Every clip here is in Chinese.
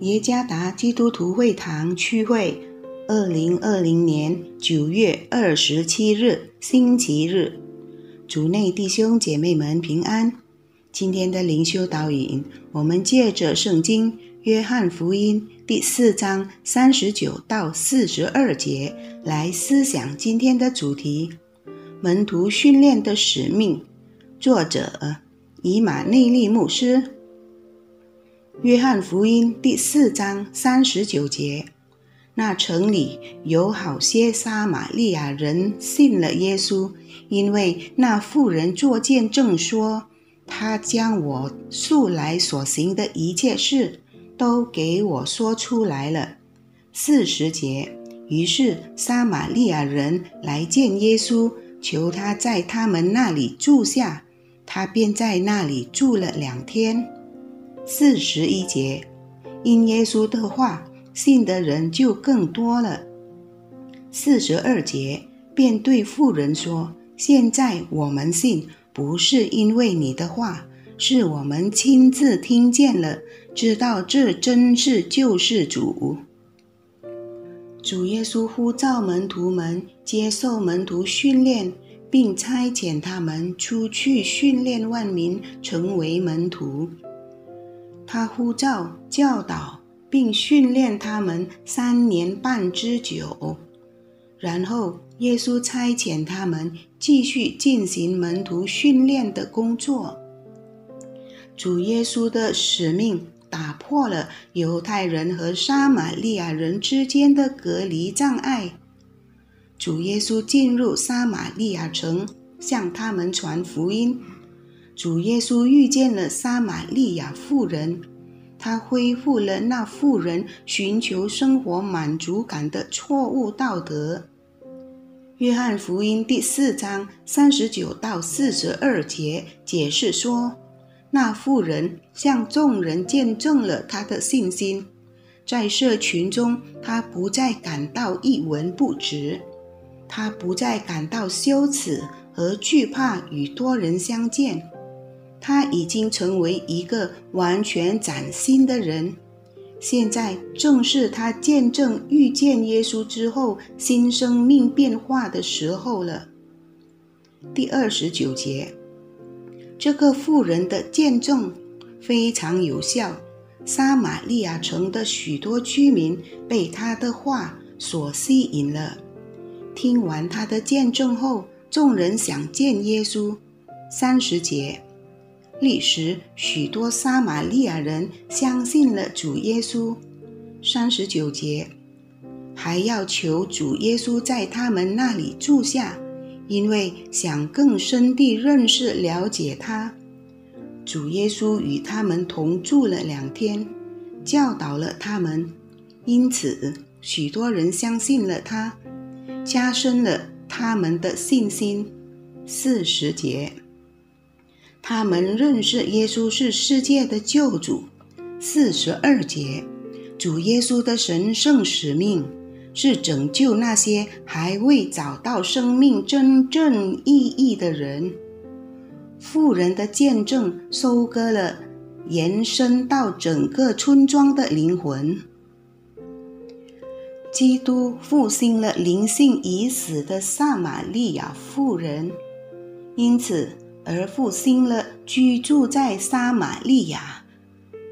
耶加达基督徒会堂区会，二零二零年九月二十七日星期日，主内弟兄姐妹们平安。今天的灵修导引，我们借着圣经约翰福音第四章三十九到四十二节来思想今天的主题：门徒训练的使命。作者以马内利牧师。约翰福音第四章三十九节，那城里有好些撒玛利亚人信了耶稣，因为那妇人作见证说，他将我素来所行的一切事都给我说出来了。四十节，于是撒玛利亚人来见耶稣，求他在他们那里住下，他便在那里住了两天。四十一节，因耶稣的话，信的人就更多了。四十二节，便对妇人说：“现在我们信，不是因为你的话，是我们亲自听见了，知道这真是救世主。”主耶稣呼召门徒们接受门徒训练，并差遣他们出去训练万民，成为门徒。他呼召、教导并训练他们三年半之久，然后耶稣差遣他们继续进行门徒训练的工作。主耶稣的使命打破了犹太人和撒玛利亚人之间的隔离障碍。主耶稣进入撒玛利亚城，向他们传福音。主耶稣遇见了撒玛利亚妇人，他恢复了那妇人寻求生活满足感的错误道德。约翰福音第四章三十九到四十二节解释说，那妇人向众人见证了他的信心，在社群中，他不再感到一文不值，他不再感到羞耻和惧怕与多人相见。他已经成为一个完全崭新的人，现在正是他见证遇见耶稣之后新生命变化的时候了。第二十九节，这个妇人的见证非常有效，撒玛利亚城的许多居民被他的话所吸引了。听完他的见证后，众人想见耶稣。三十节。历时，许多撒玛利亚人相信了主耶稣。三十九节，还要求主耶稣在他们那里住下，因为想更深地认识、了解他。主耶稣与他们同住了两天，教导了他们，因此许多人相信了他，加深了他们的信心。四十节。他们认识耶稣是世界的救主。四十二节，主耶稣的神圣使命是拯救那些还未找到生命真正意义的人。富人的见证收割了延伸到整个村庄的灵魂。基督复兴了灵性已死的撒玛利亚妇人，因此。而复兴了居住在撒玛利亚、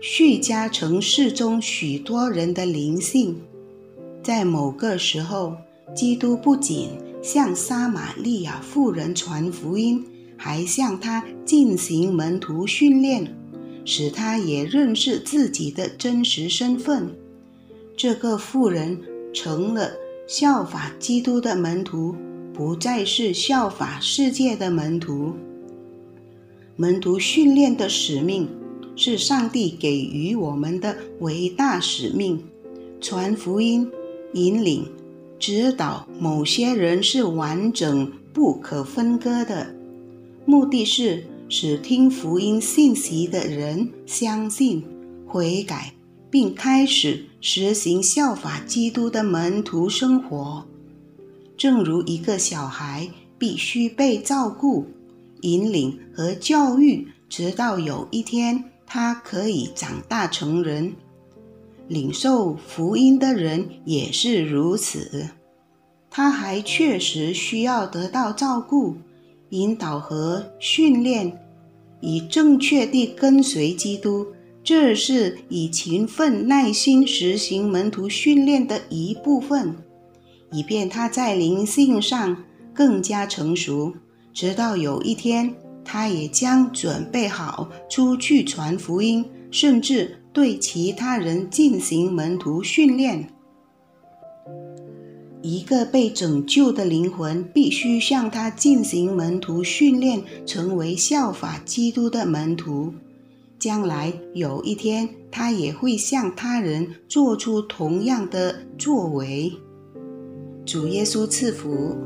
叙加城市中许多人的灵性。在某个时候，基督不仅向撒玛利亚妇人传福音，还向他进行门徒训练，使他也认识自己的真实身份。这个妇人成了效法基督的门徒，不再是效法世界的门徒。门徒训练的使命是上帝给予我们的伟大使命，传福音、引领、指导某些人是完整不可分割的。目的是使听福音信息的人相信、悔改，并开始实行效法基督的门徒生活。正如一个小孩必须被照顾。引领和教育，直到有一天他可以长大成人。领受福音的人也是如此。他还确实需要得到照顾、引导和训练，以正确地跟随基督。这是以勤奋耐心实行门徒训练的一部分，以便他在灵性上更加成熟，直到有一天，他也将准备好出去传福音，甚至对其他人进行门徒训练。一个被拯救的灵魂必须向他进行门徒训练，成为效法基督的门徒。将来有一天，他也会向他人做出同样的作为。主耶稣赐福。